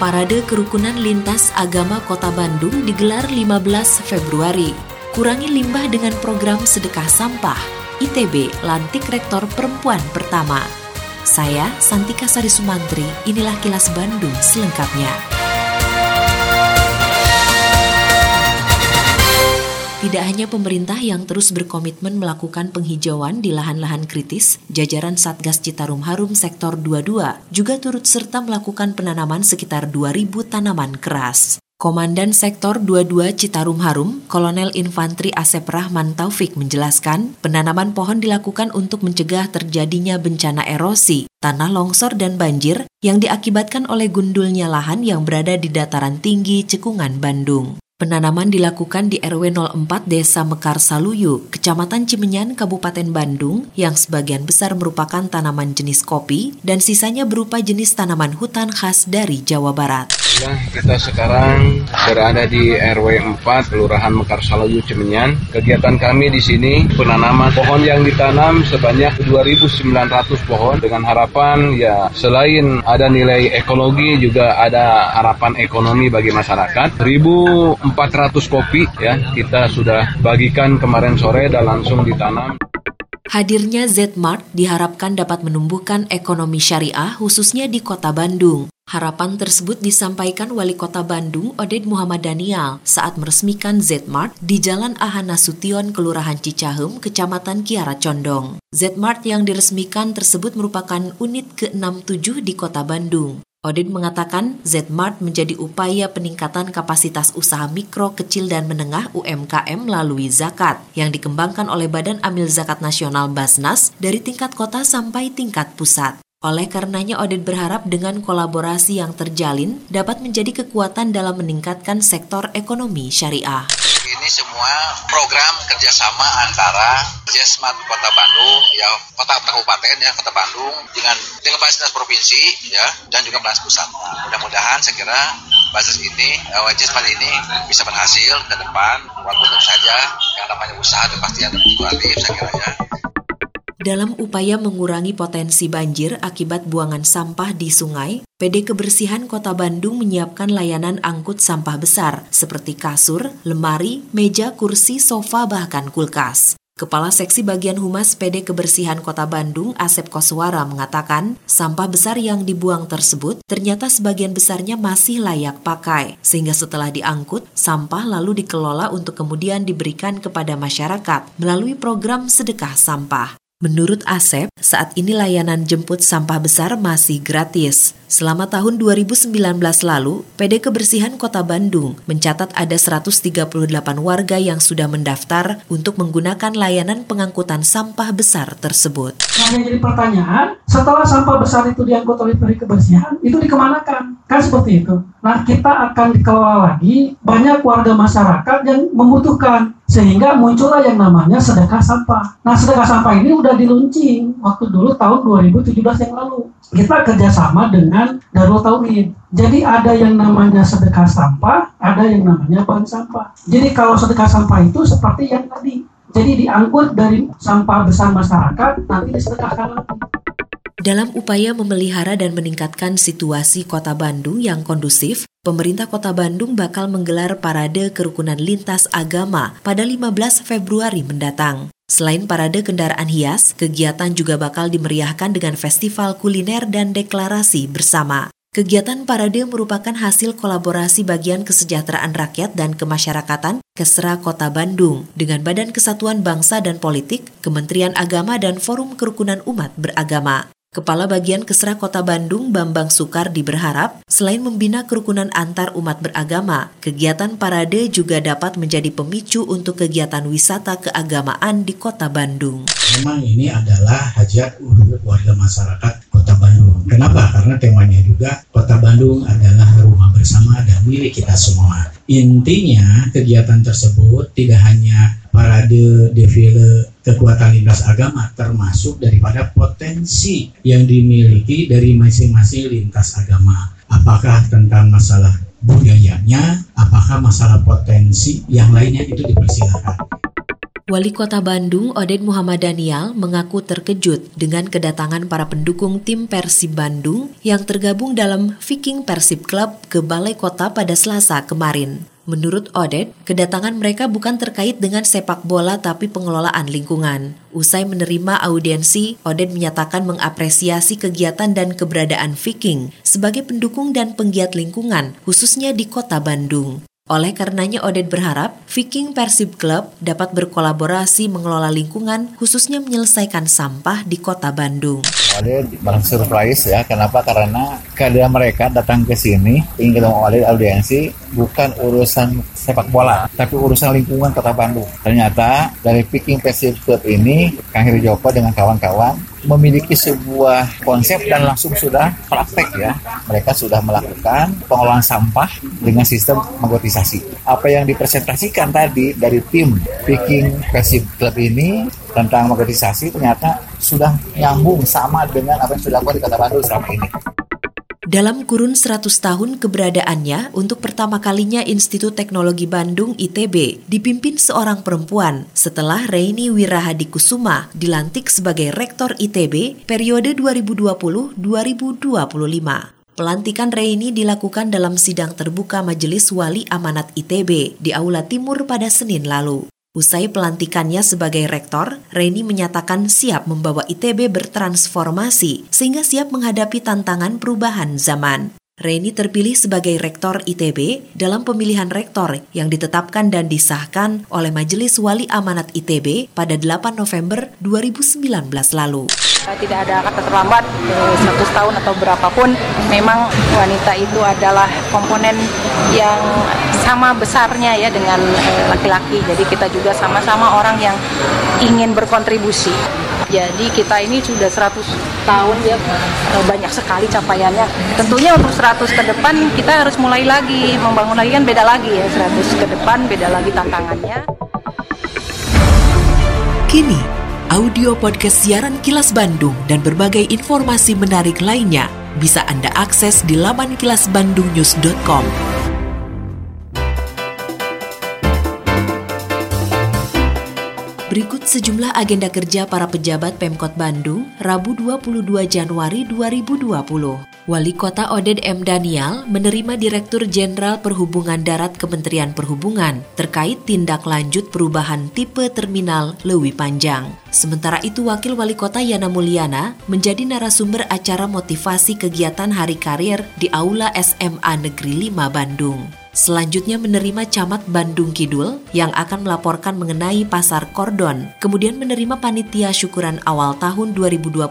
Parade Kerukunan Lintas Agama Kota Bandung digelar 15 Februari. Kurangi limbah dengan program sedekah sampah. ITB lantik rektor perempuan pertama. Saya Santika Sari Sumantri, inilah kilas Bandung selengkapnya. Tidak hanya pemerintah yang terus berkomitmen melakukan penghijauan di lahan-lahan kritis, jajaran Satgas Citarum Harum Sektor 22 juga turut serta melakukan penanaman sekitar 2.000 tanaman keras. Komandan Sektor 22 Citarum Harum, Kolonel Infantri Asep Rahman Taufik menjelaskan, penanaman pohon dilakukan untuk mencegah terjadinya bencana erosi, tanah longsor dan banjir yang diakibatkan oleh gundulnya lahan yang berada di dataran tinggi Cekungan, Bandung. Penanaman dilakukan di RW 04 Desa Mekar Saluyu, Kecamatan Cimenyan, Kabupaten Bandung, yang sebagian besar merupakan tanaman jenis kopi dan sisanya berupa jenis tanaman hutan khas dari Jawa Barat. Ya, kita sekarang berada di RW 4 Kelurahan Mekar Saluyu Cimenyan. Kegiatan kami di sini penanaman pohon yang ditanam sebanyak 2.900 pohon dengan harapan ya selain ada nilai ekologi juga ada harapan ekonomi bagi masyarakat. 1.000 400 kopi ya kita sudah bagikan kemarin sore dan langsung ditanam. Hadirnya Z-Mart diharapkan dapat menumbuhkan ekonomi syariah khususnya di kota Bandung. Harapan tersebut disampaikan Wali Kota Bandung Oded Muhammad Daniel saat meresmikan Z-Mart di Jalan Ahana Sution, Kelurahan Cicahem, Kecamatan Kiara Condong. Z-Mart yang diresmikan tersebut merupakan unit ke-67 di Kota Bandung. Odin mengatakan Zmart menjadi upaya peningkatan kapasitas usaha mikro, kecil, dan menengah UMKM melalui zakat yang dikembangkan oleh Badan Amil Zakat Nasional Basnas dari tingkat kota sampai tingkat pusat. Oleh karenanya Odin berharap dengan kolaborasi yang terjalin dapat menjadi kekuatan dalam meningkatkan sektor ekonomi syariah semua program kerjasama antara Jesmat Kota Bandung, ya kota kabupaten ya kota Bandung dengan dengan Basnas provinsi ya dan juga Basnas pusat. Mudah-mudahan saya kira Basnas ini, uh, Jesmat ini bisa berhasil ke depan. Walaupun tentu saja yang namanya usaha itu pasti ada fluktuatif saya kira ya dalam upaya mengurangi potensi banjir akibat buangan sampah di sungai, PD Kebersihan Kota Bandung menyiapkan layanan angkut sampah besar seperti kasur, lemari, meja, kursi, sofa, bahkan kulkas. Kepala Seksi Bagian Humas PD Kebersihan Kota Bandung, Asep Koswara, mengatakan sampah besar yang dibuang tersebut ternyata sebagian besarnya masih layak pakai, sehingga setelah diangkut, sampah lalu dikelola untuk kemudian diberikan kepada masyarakat melalui program sedekah sampah. Menurut Asep, saat ini layanan jemput sampah besar masih gratis. Selama tahun 2019 lalu, PD Kebersihan Kota Bandung mencatat ada 138 warga yang sudah mendaftar untuk menggunakan layanan pengangkutan sampah besar tersebut. Yang jadi pertanyaan, setelah sampah besar itu diangkut oleh PD Kebersihan, itu dikemanakan? Kan seperti itu. Nah, kita akan dikelola lagi banyak warga masyarakat yang membutuhkan sehingga muncullah yang namanya sedekah sampah. Nah, sedekah sampah ini udah diluncing waktu dulu tahun 2017 yang lalu. Kita kerjasama dengan Darul Tauhid. Jadi ada yang namanya sedekah sampah, ada yang namanya bank sampah. Jadi kalau sedekah sampah itu seperti yang tadi. Jadi diangkut dari sampah besar masyarakat, nanti disedekahkan lagi. Dalam upaya memelihara dan meningkatkan situasi kota Bandung yang kondusif, pemerintah kota Bandung bakal menggelar parade kerukunan lintas agama pada 15 Februari mendatang. Selain parade kendaraan hias, kegiatan juga bakal dimeriahkan dengan festival kuliner dan deklarasi bersama. Kegiatan parade merupakan hasil kolaborasi bagian kesejahteraan rakyat dan kemasyarakatan Kesra Kota Bandung dengan Badan Kesatuan Bangsa dan Politik, Kementerian Agama dan Forum Kerukunan Umat Beragama. Kepala Bagian Kesra Kota Bandung Bambang Sukardi berharap selain membina kerukunan antar umat beragama, kegiatan parade juga dapat menjadi pemicu untuk kegiatan wisata keagamaan di Kota Bandung. Memang ini adalah hajat warga masyarakat Kota Bandung. Kenapa? Karena temanya juga Kota Bandung adalah rumah bersama dan milik kita semua. Intinya kegiatan tersebut tidak hanya parade defile kekuatan lintas agama termasuk daripada potensi yang dimiliki dari masing-masing lintas agama. Apakah tentang masalah budayanya, apakah masalah potensi yang lainnya itu dipersilakan. Wali Kota Bandung, Oded Muhammad Daniel, mengaku terkejut dengan kedatangan para pendukung tim Persib Bandung yang tergabung dalam Viking Persib Club ke Balai Kota pada Selasa kemarin. Menurut Oded, kedatangan mereka bukan terkait dengan sepak bola tapi pengelolaan lingkungan. Usai menerima audiensi, Oded menyatakan mengapresiasi kegiatan dan keberadaan Viking sebagai pendukung dan penggiat lingkungan, khususnya di kota Bandung. Oleh karenanya Oded berharap Viking Persib Club dapat berkolaborasi mengelola lingkungan khususnya menyelesaikan sampah di kota Bandung. Oded bang surprise ya, kenapa? Karena keadaan mereka datang ke sini ingin ketemu Oded audiensi bukan urusan sepak bola, tapi urusan lingkungan kota Bandung. Ternyata dari Viking Persib Club ini, Kang Heri Joko dengan kawan-kawan memiliki sebuah konsep dan langsung sudah praktek ya. Mereka sudah melakukan pengolahan sampah dengan sistem magotisasi. Apa yang dipresentasikan tadi dari tim Viking Persib Club ini tentang magotisasi ternyata sudah nyambung sama dengan apa yang sudah dilakukan di Kota Bandung selama ini. Dalam kurun 100 tahun keberadaannya, untuk pertama kalinya Institut Teknologi Bandung ITB dipimpin seorang perempuan setelah Reini Wirahadikusuma dilantik sebagai Rektor ITB periode 2020-2025. Pelantikan Reini dilakukan dalam sidang terbuka Majelis Wali Amanat ITB di Aula Timur pada Senin lalu. Usai pelantikannya sebagai rektor, Reni menyatakan siap membawa ITB bertransformasi sehingga siap menghadapi tantangan perubahan zaman. Reni terpilih sebagai rektor ITB dalam pemilihan rektor yang ditetapkan dan disahkan oleh Majelis Wali Amanat ITB pada 8 November 2019 lalu. Tidak ada kata terlambat, 100 eh, tahun atau berapapun, memang wanita itu adalah komponen yang sama besarnya ya dengan eh, laki-laki. Jadi kita juga sama-sama orang yang ingin berkontribusi. Jadi kita ini sudah 100 tahun ya eh, banyak sekali capaiannya. Tentunya untuk 100 ke depan kita harus mulai lagi membangun lagi kan beda lagi ya 100 ke depan beda lagi tantangannya. Kini audio podcast siaran Kilas Bandung dan berbagai informasi menarik lainnya bisa Anda akses di laman kilasbandungnews.com. Berikut sejumlah agenda kerja para pejabat Pemkot Bandung Rabu 22 Januari 2020. Wali Kota Oded M. Daniel menerima Direktur Jenderal Perhubungan Darat Kementerian Perhubungan terkait tindak lanjut perubahan tipe terminal Lewi Panjang. Sementara itu Wakil Wali Kota Yana Mulyana menjadi narasumber acara motivasi kegiatan Hari Karir di Aula SMA Negeri 5 Bandung. Selanjutnya menerima Camat Bandung Kidul yang akan melaporkan mengenai pasar kordon. Kemudian menerima panitia syukuran awal tahun 2020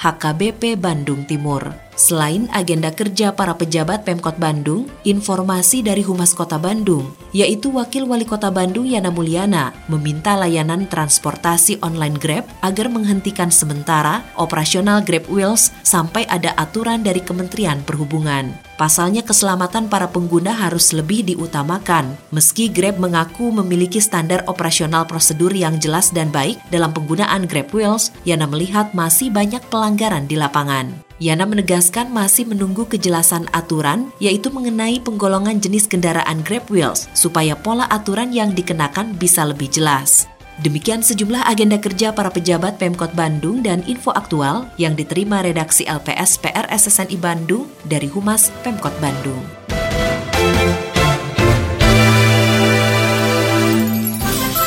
HKBP Bandung Timur. Selain agenda kerja para pejabat Pemkot Bandung, informasi dari Humas Kota Bandung, yaitu Wakil Wali Kota Bandung Yana Mulyana, meminta layanan transportasi online Grab agar menghentikan sementara operasional Grab Wheels sampai ada aturan dari Kementerian Perhubungan. Pasalnya keselamatan para pengguna harus lebih diutamakan. Meski Grab mengaku memiliki standar operasional prosedur yang jelas dan baik dalam penggunaan Grab Wheels, Yana melihat masih banyak pelanggaran di lapangan. Yana menegaskan masih menunggu kejelasan aturan, yaitu mengenai penggolongan jenis kendaraan Grab Wheels, supaya pola aturan yang dikenakan bisa lebih jelas. Demikian sejumlah agenda kerja para pejabat Pemkot Bandung dan info aktual yang diterima redaksi LPS PR SSNI Bandung dari Humas Pemkot Bandung.